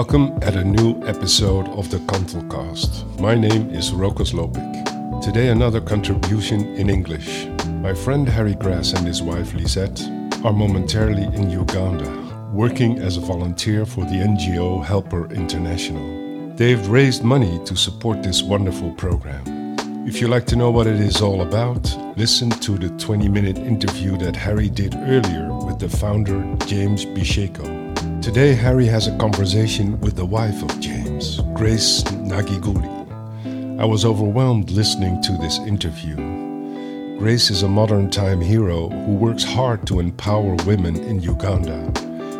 Welcome at a new episode of the Kantelcast. My name is Rokas Lopik. Today, another contribution in English. My friend Harry Grass and his wife Lisette are momentarily in Uganda, working as a volunteer for the NGO Helper International. They've raised money to support this wonderful program. If you'd like to know what it is all about, listen to the 20 minute interview that Harry did earlier with the founder, James Bisheko. Today, Harry has a conversation with the wife of James, Grace Nagiguli. I was overwhelmed listening to this interview. Grace is a modern time hero who works hard to empower women in Uganda,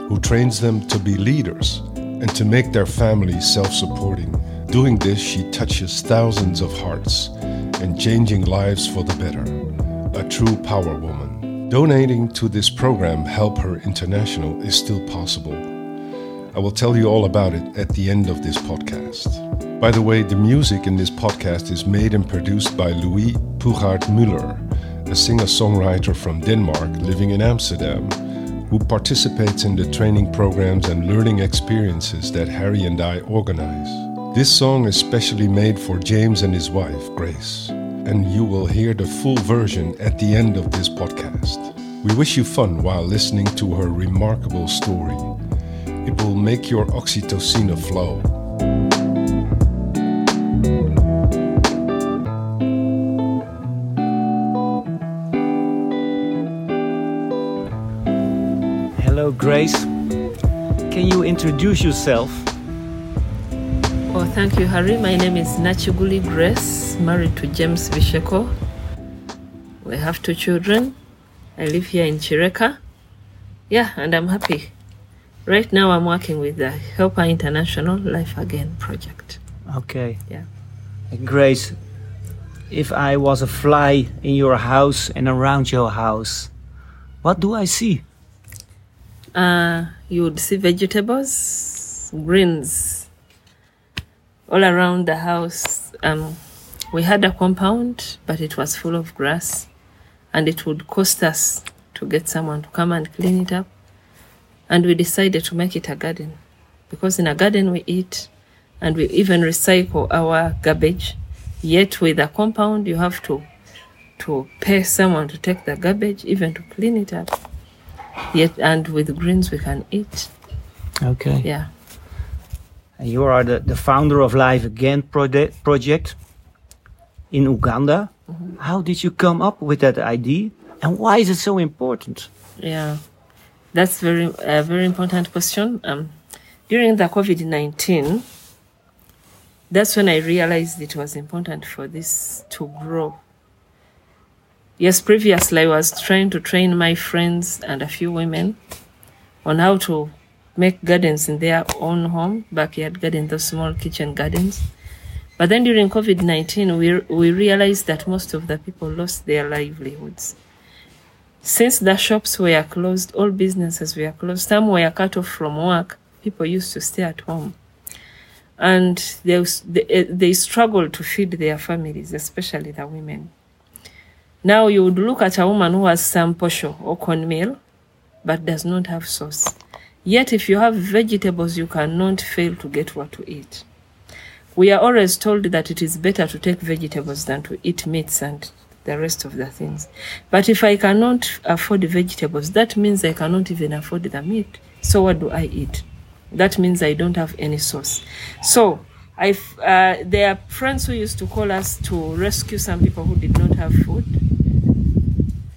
who trains them to be leaders and to make their families self supporting. Doing this, she touches thousands of hearts and changing lives for the better. A true power woman. Donating to this program, Help Her International, is still possible. I will tell you all about it at the end of this podcast. By the way, the music in this podcast is made and produced by Louis Pugard Muller, a singer songwriter from Denmark living in Amsterdam, who participates in the training programs and learning experiences that Harry and I organize. This song is specially made for James and his wife, Grace, and you will hear the full version at the end of this podcast. We wish you fun while listening to her remarkable story it will make your oxytocin flow. Hello, Grace. Can you introduce yourself? Oh, thank you, Harry. My name is Nachiguli Grace, married to James Bisheko. We have two children. I live here in Chireka. Yeah, and I'm happy. Right now, I'm working with the Helper International Life Again project. Okay. Yeah. Grace, if I was a fly in your house and around your house, what do I see? Uh, you would see vegetables, greens, all around the house. Um, we had a compound, but it was full of grass, and it would cost us to get someone to come and clean it up and we decided to make it a garden. Because in a garden we eat and we even recycle our garbage. Yet with a compound you have to to pay someone to take the garbage even to clean it up. Yet and with greens we can eat. Okay. Yeah. And you are the, the founder of life again project project in uganda. Mm-hmm. how did you come up with that idea? And why is it so important? Yeah that's very a very important question. Um, during the COVID nineteen, that's when I realized it was important for this to grow. Yes, previously I was trying to train my friends and a few women on how to make gardens in their own home, backyard garden, those small kitchen gardens. But then during COVID 19, we, we realized that most of the people lost their livelihoods. Since the shops were closed, all businesses were closed, some were cut off from work, people used to stay at home. And they, they, eh, they struggled to feed their families, especially the women. Now you would look at a woman who has some posho or cornmeal, but does not have sauce. Yet if you have vegetables, you cannot fail to get what to eat. We are always told that it is better to take vegetables than to eat meats and the rest of the things. But if I cannot afford vegetables, that means I cannot even afford the meat. So what do I eat? That means I don't have any sauce. So I, uh, there are friends who used to call us to rescue some people who did not have food.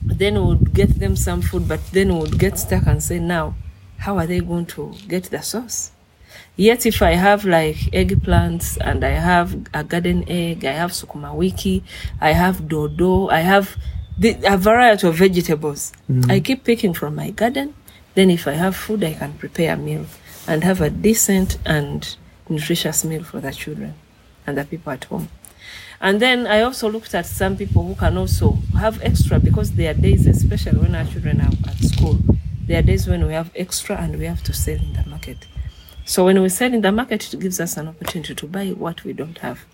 Then we would get them some food, but then we would get stuck and say, now, how are they going to get the sauce? Yet if I have like eggplants and I have a garden egg, I have sukuma wiki, I have dodo, I have the, a variety of vegetables. Mm. I keep picking from my garden. Then if I have food, I can prepare a meal and have a decent and nutritious meal for the children and the people at home. And then I also looked at some people who can also have extra because there are days, especially when our children are at school, there are days when we have extra and we have to sell in the market. So when we sell in the market, it gives us an opportunity to buy what we don't have.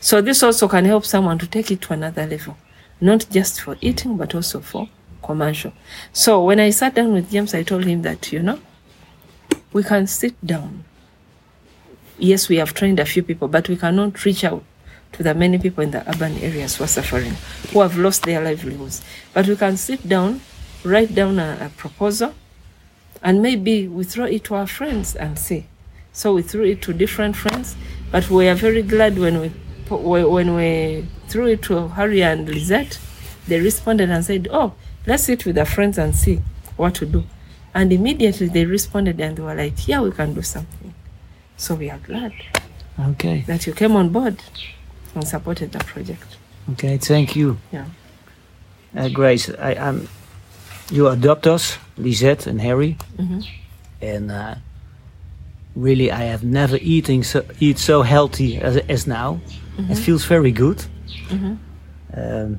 So this also can help someone to take it to another level, not just for eating, but also for commercial. So when I sat down with James, I told him that, you know, we can sit down yes, we have trained a few people, but we cannot reach out to the many people in the urban areas who are suffering, who have lost their livelihoods. But we can sit down, write down a, a proposal, and maybe we throw it to our friends and see. So we threw it to different friends, but we are very glad when we when we threw it to Harry and Lizette, they responded and said, "Oh, let's sit with our friends and see what to do." And immediately they responded and they were like, "Yeah, we can do something." So we are glad Okay. that you came on board and supported the project. Okay. Thank you, Yeah. uh, Grace. I, I'm. You adopt us, Lisette and Harry, Mhm. and uh, really, I have never eating so eat so healthy as, as now. It feels very good. Um,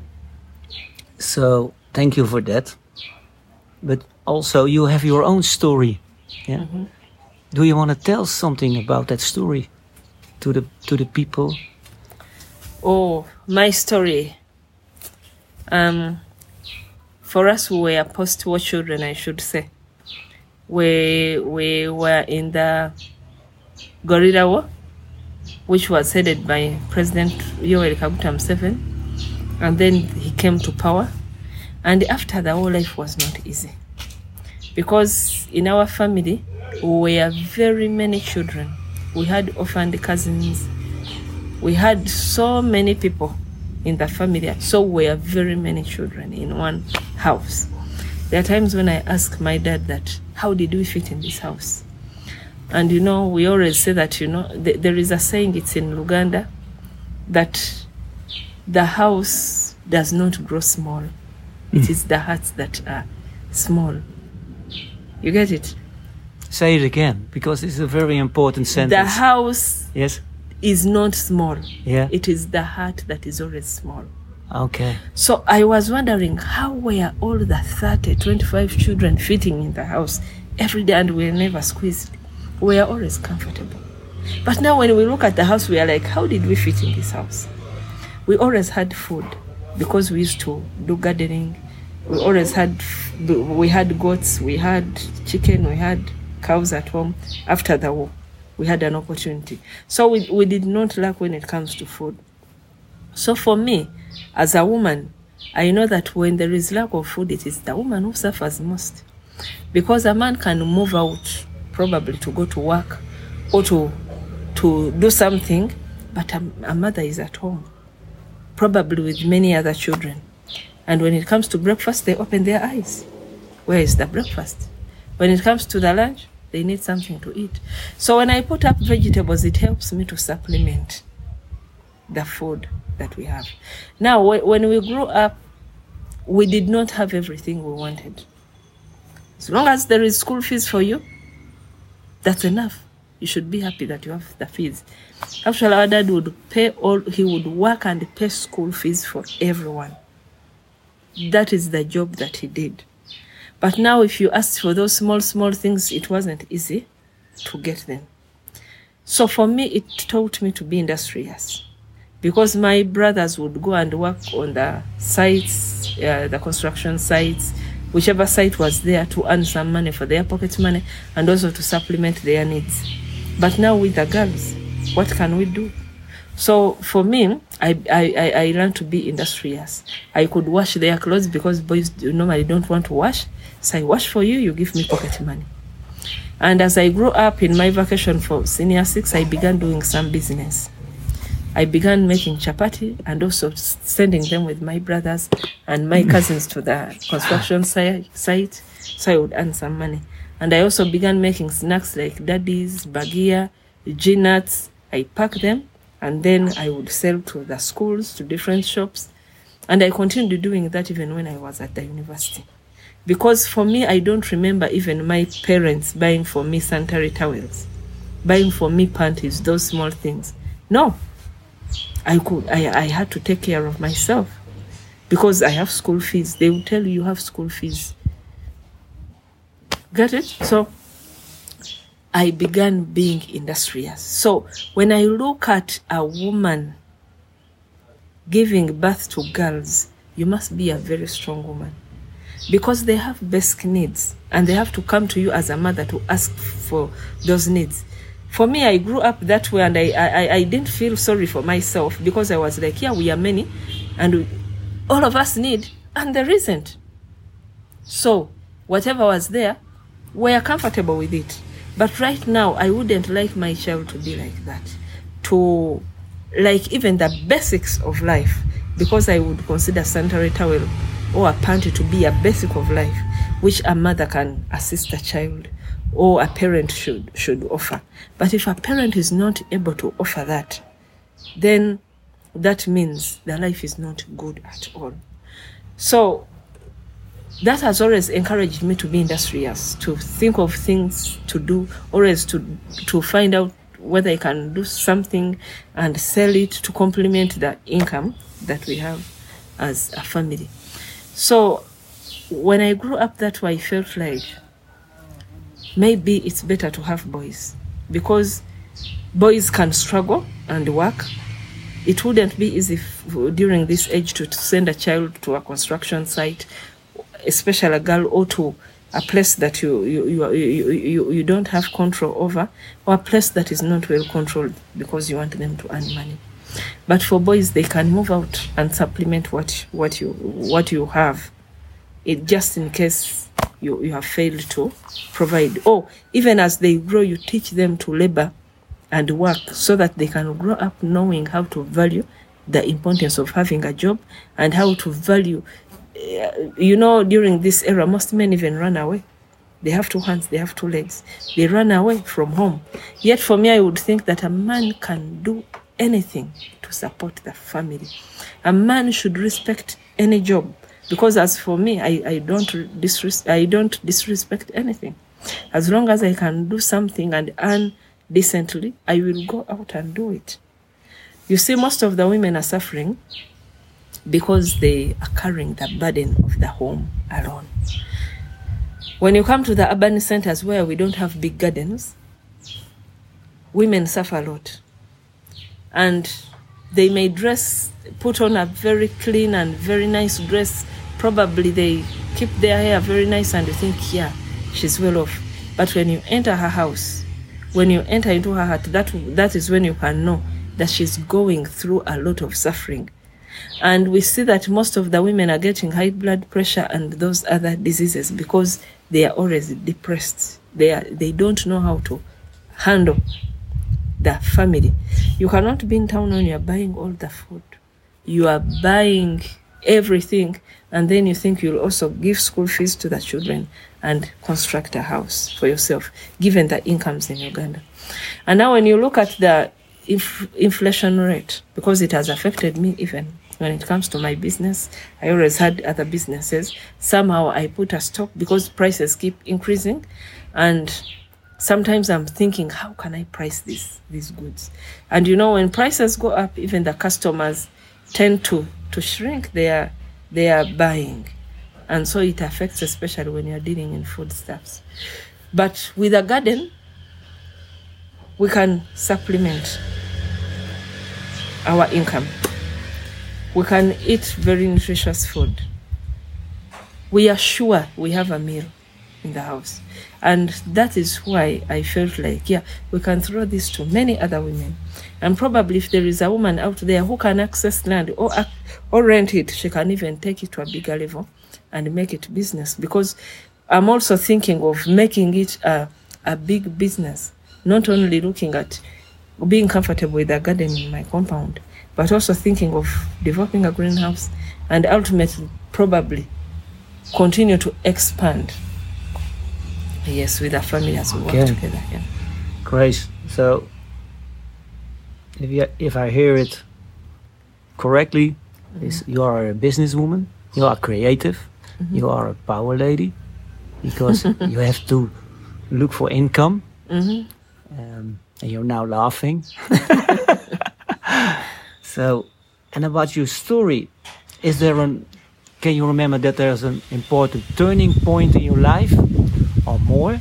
so thank you for that. But also, you have your own story. Yeah. Do you want to tell something about that story to the to the people? Oh, my story. Um, for us, we were post-war children, I should say. We we were in the guerrilla war, which was headed by President Yoweri Kaguta Museveni, and then he came to power. And after the war, life was not easy because in our family we were very many children. We had orphaned cousins, we had so many people in the family, so we are very many children in one house. There are times when I ask my dad that, how did we fit in this house? And you know, we always say that, you know, th- there is a saying, it's in Luganda, that the house does not grow small. It is the hearts that are small. You get it? Say it again, because it's a very important sentence. The house yes. Is not small. Yeah. It is the heart that is always small. Okay. So I was wondering how were all the 30, 25 children fitting in the house every day and we were never squeezed. We are always comfortable. But now when we look at the house, we are like, how did we fit in this house? We always had food because we used to do gardening. We always had, we had goats, we had chicken, we had cows at home. After the war, we had an opportunity. So we, we did not lack when it comes to food. So for me, as a woman, I know that when there is lack of food, it is the woman who suffers most. Because a man can move out probably to go to work or to to do something, but a, a mother is at home, probably with many other children. And when it comes to breakfast, they open their eyes. Where is the breakfast? When it comes to the lunch, they need something to eat. So when I put up vegetables, it helps me to supplement the food that we have. Now, wh- when we grew up, we did not have everything we wanted. As long as there is school fees for you, that's enough. You should be happy that you have the fees. Actually, our dad would pay all, he would work and pay school fees for everyone. That is the job that he did. But now, if you ask for those small, small things, it wasn't easy to get them. So for me, it taught me to be industrious because my brothers would go and work on the sites, uh, the construction sites, whichever site was there to earn some money for their pocket money and also to supplement their needs. But now with the girls, what can we do? So for me, I, I, I learned to be industrious. I could wash their clothes because boys normally don't want to wash. So I wash for you, you give me pocket money. And as I grew up in my vacation for senior six, I began doing some business. I began making chapati and also sending them with my brothers and my cousins to the construction si- site so I would earn some money. And I also began making snacks like daddies, bagia, G-nuts. I pack them and then I would sell to the schools, to different shops. And I continued doing that even when I was at the university. Because for me, I don't remember even my parents buying for me sanitary towels, buying for me panties, those small things. No, I could I, I had to take care of myself because I have school fees. They will tell you you have school fees. Get it? So I began being industrious. So when I look at a woman giving birth to girls, you must be a very strong woman because they have basic needs and they have to come to you as a mother to ask for those needs. for me, I grew up that way and I, I, I didn't feel sorry for myself because I was like, yeah, we are many and we, all of us need, and there isn't. So, whatever was there, we are comfortable with it. But right now, I wouldn't like my child to be like that. To like even the basics of life, because I would consider sanitary towel or a panty to be a basic of life, which a mother can assist a child or a parent should should offer. But if a parent is not able to offer that, then that means the life is not good at all. So that has always encouraged me to be industrious, to think of things to do, always to to find out whether I can do something and sell it to complement the income that we have as a family. So when I grew up that way, I felt like maybe it's better to have boys because boys can struggle and work. It wouldn't be easy f- during this age to, to send a child to a construction site, especially a girl, or to a place that you you, you, you, you, you don't have control over, or a place that is not well controlled because you want them to earn money. But for boys, they can move out and supplement what what you what you have, it just in case you, you have failed to provide. Or even as they grow, you teach them to labor and work so that they can grow up knowing how to value the importance of having a job and how to value. uh, You know, during this era, most men even run away. They have two hands, they have two legs. They run away from home. Yet, for me, I would think that a man can do anything to support the family. A man should respect any job because, as for me, I, I don't disres- I don't disrespect anything. As long as I can do something and earn decently, I will go out and do it. You see, most of the women are suffering because they are carrying the burden of the home alone. When you come to the urban centers where we don't have big gardens, women suffer a lot. And they may dress, put on a very clean and very nice dress. Probably they keep their hair very nice and you think, yeah, she's well off. But when you enter her house, when you enter into her heart, that, that is when you can know that she's going through a lot of suffering. And we see that most of the women are getting high blood pressure and those other diseases because they are always depressed. They, are, they don't know how to handle the family. You cannot be in town when you are buying all the food. You are buying everything, and then you think you'll also give school fees to the children and construct a house for yourself, given the incomes in Uganda. And now, when you look at the inf- inflation rate, because it has affected me even when it comes to my business, I always had other businesses. Somehow I put a stop because prices keep increasing, and sometimes I'm thinking, how can I price this these goods? And you know, when prices go up, even the customers tend to to shrink their their buying, and so it affects, especially when you're dealing in foodstuffs. But with a garden, we can supplement our income. We can eat very nutritious food. We are sure we have a meal in the house. And that is why I felt like, yeah, we can throw this to many other women. And probably if there is a woman out there who can access land or, or rent it, she can even take it to a bigger level and make it business. Because I'm also thinking of making it a, a big business, not only looking at being comfortable with a garden in my compound, but also thinking of developing a greenhouse and ultimately probably continue to expand. Yes, with our family as we Okay. work together. Yeah. Great. So, if you, if I hear it correctly, is you are a businesswoman, you are creative, you are a power lady, because you have to look for income, hmm um, and you're now laughing. so, and about your story, is there an? Can you remember that there's an important turning point in your life, or more,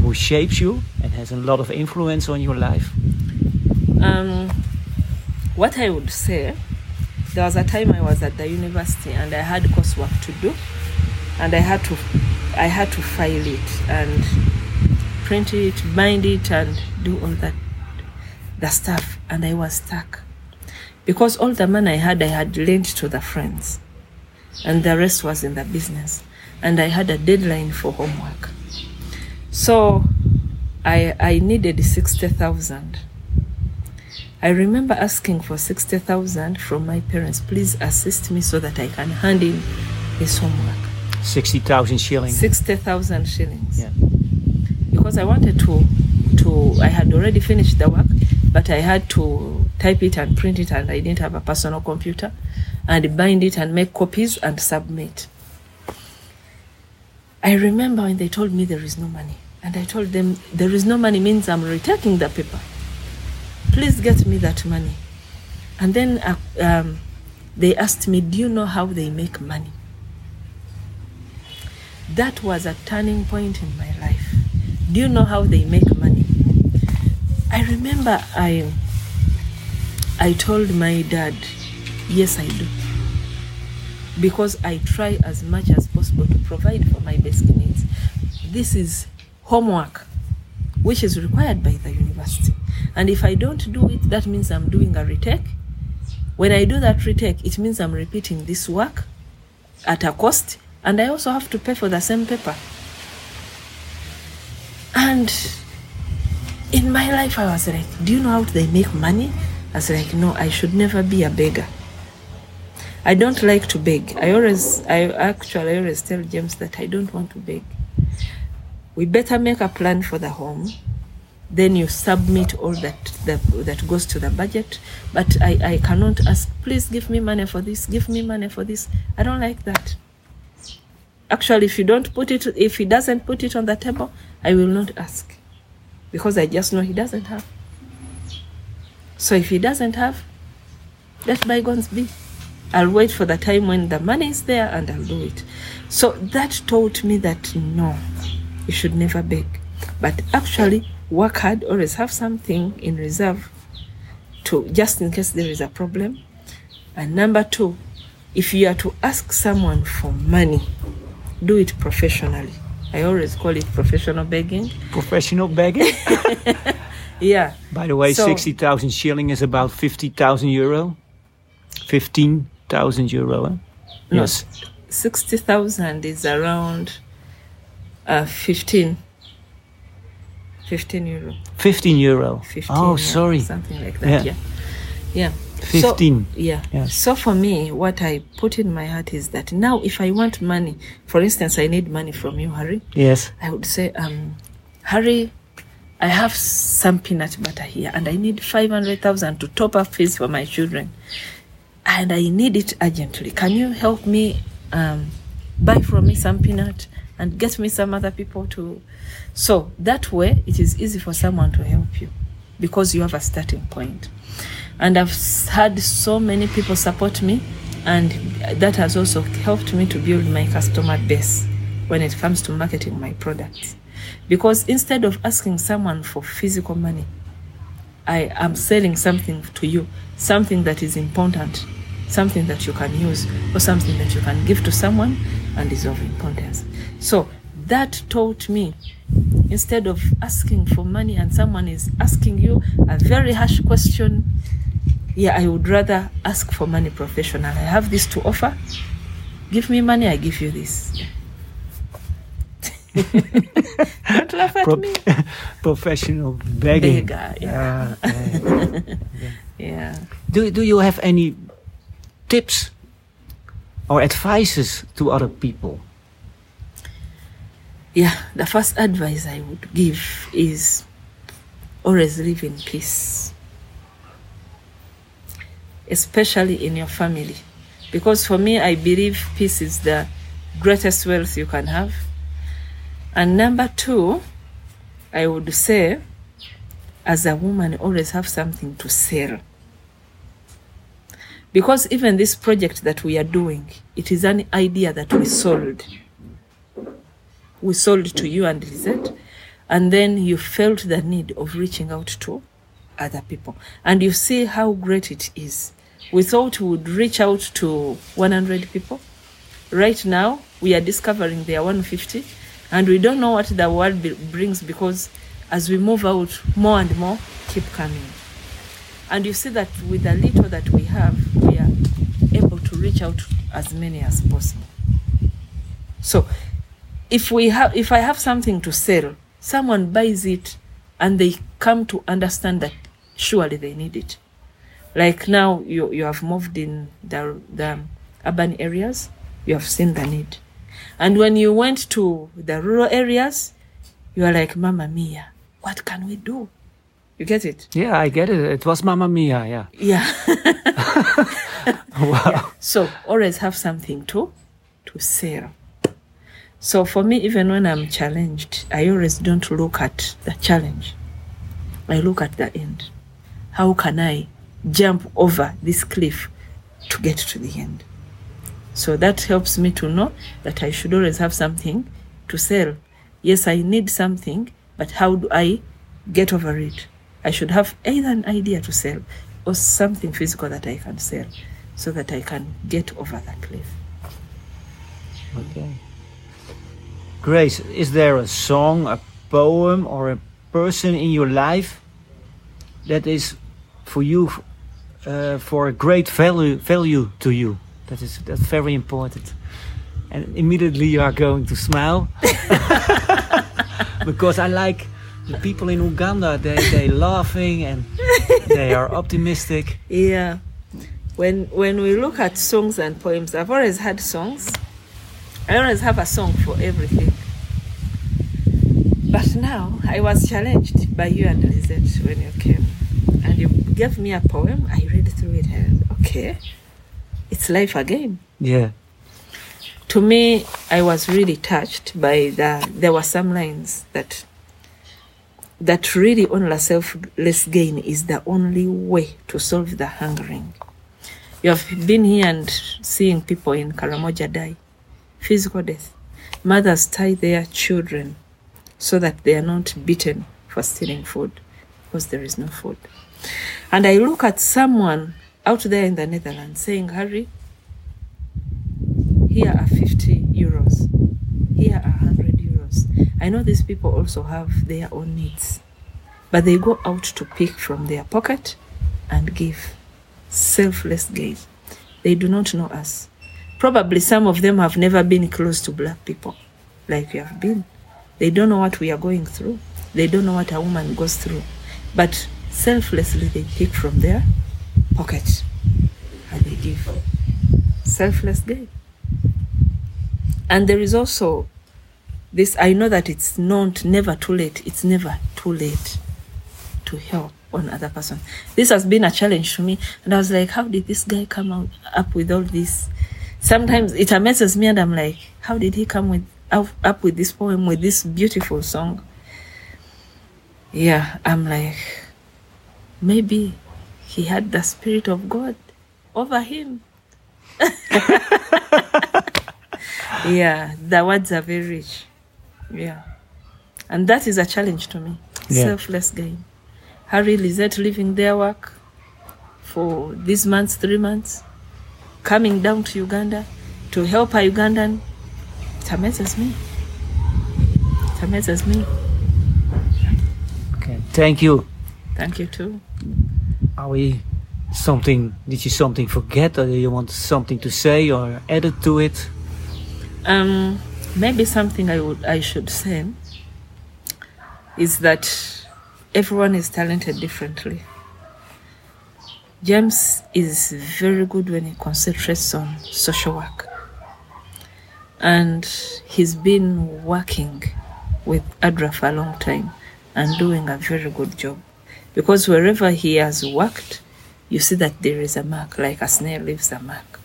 who shapes you and has a lot of influence on your life? Um, what I would say, there was a time I was at the university and I had coursework to do, and I had to, I had to file it. And print it, bind it, and do all that the stuff. And I was stuck because all the money I had, I had lent to the friends, and the rest was in the business. And I had a deadline for homework, so I I needed sixty thousand. I remember asking for 60,000 from my parents. Please assist me so that I can hand in this homework. 60,000 shillings. 60,000 shillings. Yeah. Because I wanted to, to, I had already finished the work, but I had to type it and print it, and I didn't have a personal computer, and bind it and make copies and submit. I remember when they told me there is no money, and I told them there is no money means I'm retaking the paper. Please get me that money. And then uh, um, they asked me, Do you know how they make money? That was a turning point in my life. Do you know how they make money? I remember I I told my dad, yes I do. Because I try as much as possible to provide for my basic needs. This is homework which is required by the university. And if I don't do it, that means I'm doing a retake. When I do that retake, it means I'm repeating this work at a cost, and I also have to pay for the same paper. And in my life, I was like, Do you know how they make money? I was like, No, I should never be a beggar. I don't like to beg. I always, I actually always tell James that I don't want to beg. We better make a plan for the home. Then you submit all that that, that goes to the budget. But I, I cannot ask, please give me money for this, give me money for this. I don't like that. Actually, if you don't put it, if he doesn't put it on the table, I will not ask. Because I just know he doesn't have. So if he doesn't have, let bygones be. I'll wait for the time when the money is there and I'll do it. So that taught me that no, you should never beg. But actually, work hard, always have something in reserve to just in case there is a problem. And number two, if you are to ask someone for money, do it professionally. I always call it professional begging. Professional begging? Yeah. By the way, So- 60,000 shilling is about 50,000 euro. 15,000 euro. eh? No, Yes. 60,000 is around uh, 15. 15 euro. 15 euro. 15, oh, yeah, sorry. Something like that, Yeah. yeah. Yeah. 15. So, yeah. Yes. So for me, what I put in my heart is that now if I want money, for instance, I need money from you, Harry, Yes. I would say, um, Harry, I have some peanut butter here and I need 500,000 to top up fees for my children. And I need it urgently. Can you help me um, buy from me some peanut and get me some other people to. So that way, it is easy for someone to help you because you have a starting point. And I've had so many people support me, and that has also helped me to build my customer base when it comes to marketing my products. Because instead of asking someone for physical money, I am selling something to you, something that is important, something that you can use, or something that you can give to someone and is of importance. So that taught me instead of asking for money and someone is asking you a very harsh question, yeah, I would rather ask for money professional. I have this to offer. Give me money, I give you this. Don't laugh at Pro- me. professional begging. Beggar, yeah. Ah, okay. Yeah. do, do you have any tips or advices to other people? Yeah, the first advice I would give is always live in peace, especially in your family. Because for me, I believe peace is the greatest wealth you can have. And number two, I would say, as a woman, always have something to sell. Because even this project that we are doing, it is an idea that we sold we sold to you and Lizette, and then you felt the need of reaching out to other people. And you see how great it is. We thought we would reach out to 100 people. Right now, we are discovering there are 150, and we don't know what the world brings because as we move out, more and more keep coming. And you see that with the little that we have, are able to reach out as many as possible. So if we have if I have something to sell, someone buys it and they come to understand that surely they need it. Like now you you have moved in the the urban areas, you have seen the need. And when you went to the rural areas, you are like, Mama Mia, what can we do? You get it? Yeah, I get it. It was Mamma Mia, yeah. Yeah. Wow. So always have something to to sell. So for me, even when I'm challenged, I always don't look at the challenge. I look at the end. How can I jump over this cliff to get to the end? So that helps me to know that I should always have something to sell. Yes, I need something, but how do I get over it? I should have either an idea to sell or something physical that I can sell so that I can get over the cliff. Okay. Grace, is there a song, a poem, or a person in your life that is for you uh, for a great value value to you? That is that's very important. And immediately you are going to smile because I like the people in Uganda. They they laughing and they are optimistic. Yeah. When when we look at songs and poems, I've always had songs. I always have a song for everything. But now I was challenged by you and Lizette when you came. And you gave me a poem. I read through it and okay. It's life again. Yeah. To me, I was really touched by the there were some lines that that really only selfless gain is the only way to solve the hungering. You have been here and seeing people in Karamoja die, physical death. Mothers tie their children so that they are not beaten for stealing food because there is no food. And I look at someone out there in the Netherlands saying, Harry, here are 50 euros, here are 100 euros. I know these people also have their own needs, but they go out to pick from their pocket and give selfless gain. They do not know us. Probably some of them have never been close to black people like we have been. They don't know what we are going through. They don't know what a woman goes through. But selflessly, they pick from their pocket and they give selfless gain. And there is also this I know that it's not never too late. It's never too late to help one other person. This has been a challenge to me. And I was like, how did this guy come out up with all this? Sometimes it amazes me and I'm like, how did he come with up, with this poem with this beautiful song? Yeah, I'm like, maybe he had the spirit of God over him. yeah, the words are very rich. Yeah. And that is a challenge to me. Yeah. Selfless gain. Harry Lizette leaving their work for these months, three months, coming down to Uganda to help a Ugandan. It amazes me. It amazes me. Okay. Thank you. Thank you too. Are we something? Did you something forget, or do you want something to say or added to it? Um, maybe something I would I should say is that everyone is talented differently. James is very good when he concentrates on social work. And he's been working with ADRA for a long time and doing a very good job. Because wherever he has worked, you see that there is a mark, like a snail leaves a mark.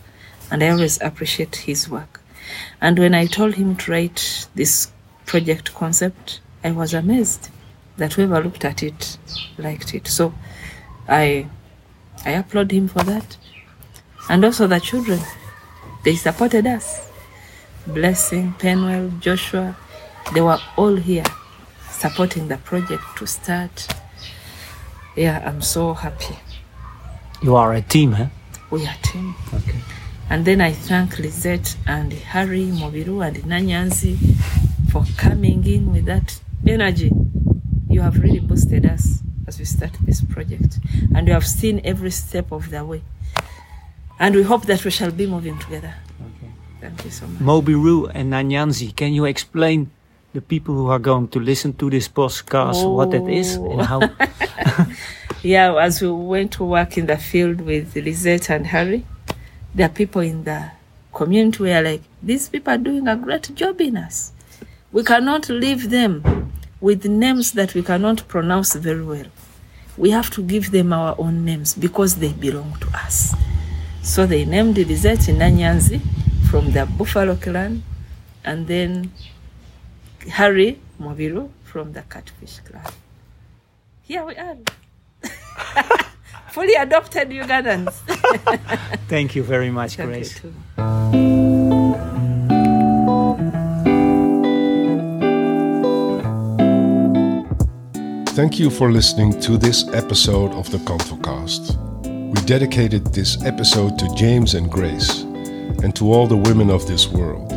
And I always appreciate his work. And when I told him to write this project concept, I was amazed that whoever looked at it liked it. So I I applaud him for that. And also the children. They supported us. Blessing, Penwell, Joshua, they were all here supporting the project to start. Yeah, I'm so happy. You are a team, huh? We are a team. Okay. And then I thank Lizette and Harry Mobiru and Nanyanzi for coming in with that energy. You have really boosted us as we start this project. And you have seen every step of the way. And we hope that we shall be moving together. Okay. Thank you so much. Mobiru and Nanyanzi, can you explain the people who are going to listen to this podcast what that is and oh. how? Yeah, as we went to work in the field with Lisette and Harry, there are people in the community who are like, these people are doing a great job in us. We cannot leave them with names that we cannot pronounce very well. We have to give them our own names because they belong to us. So they named Lisette Nanyanzi from the Buffalo clan, and then Harry Mobiru from the Catfish clan. Here we are. Fully adopted Ugandans. Thank you very much, Thank you Grace. Thank you for listening to this episode of the Kantelcast. We dedicated this episode to James and Grace and to all the women of this world.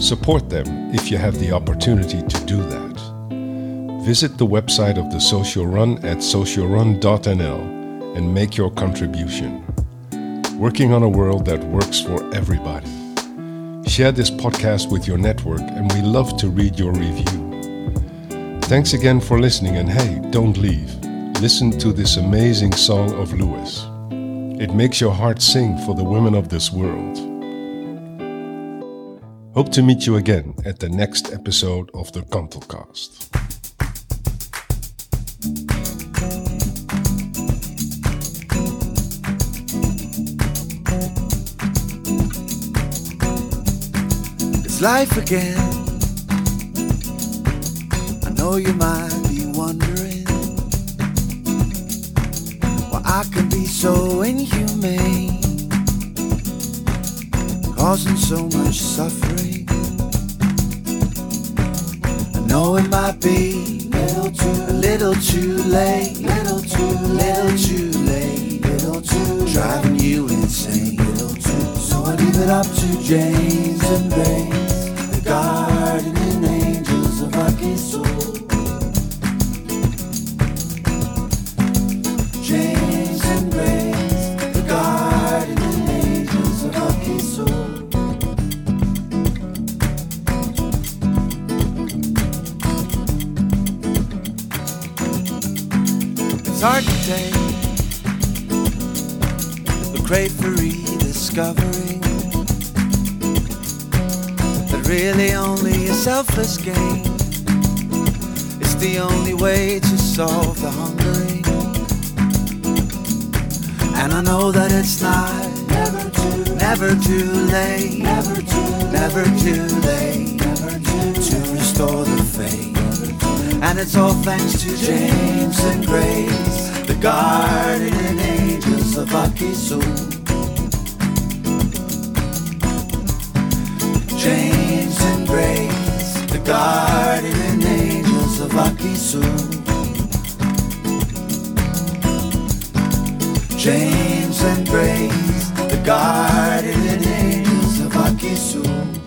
Support them if you have the opportunity to do that. Visit the website of the Social Run at socialrun.nl and make your contribution. Working on a world that works for everybody. Share this podcast with your network, and we love to read your review. Thanks again for listening, and hey, don't leave. Listen to this amazing song of Lewis. It makes your heart sing for the women of this world. Hope to meet you again at the next episode of the Kantelcast. It's life again. Know you might be wondering why I can be so inhumane, causing so much suffering. I know it might be little too, little too late, little too, little too late, little too, driving you insane, little too. So I leave it up to James and Grace, the guardian angels the for rediscovering that really only a selfless gain is the only way to solve the hungering. And I know that it's not never too, never too late, never too, never too late, never too to restore the faith. And it's all thanks to James and Grace, the guardian Slovaki Zoo. James and Grace, the guardian angels of Akisu. James and Grace, the guardian angels of Akisu.